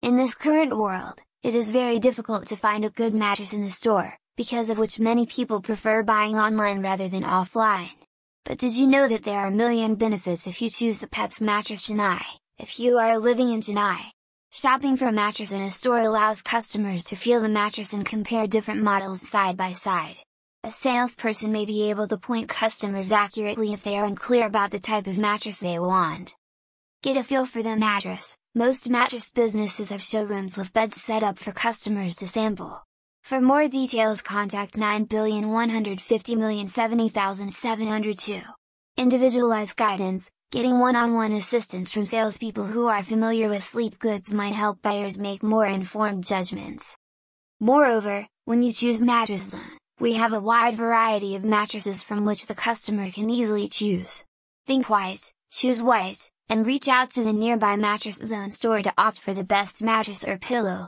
In this current world, it is very difficult to find a good mattress in the store, because of which many people prefer buying online rather than offline. But did you know that there are a million benefits if you choose the Peps Mattress Chennai, if you are living in Chennai? Shopping for a mattress in a store allows customers to feel the mattress and compare different models side by side. A salesperson may be able to point customers accurately if they are unclear about the type of mattress they want. Get a feel for the mattress, most mattress businesses have showrooms with beds set up for customers to sample. For more details contact 915070702. Individualized guidance, getting one-on-one assistance from salespeople who are familiar with sleep goods might help buyers make more informed judgments. Moreover, when you choose Mattress Zone, we have a wide variety of mattresses from which the customer can easily choose. Think white, choose white, and reach out to the nearby Mattress Zone store to opt for the best mattress or pillow.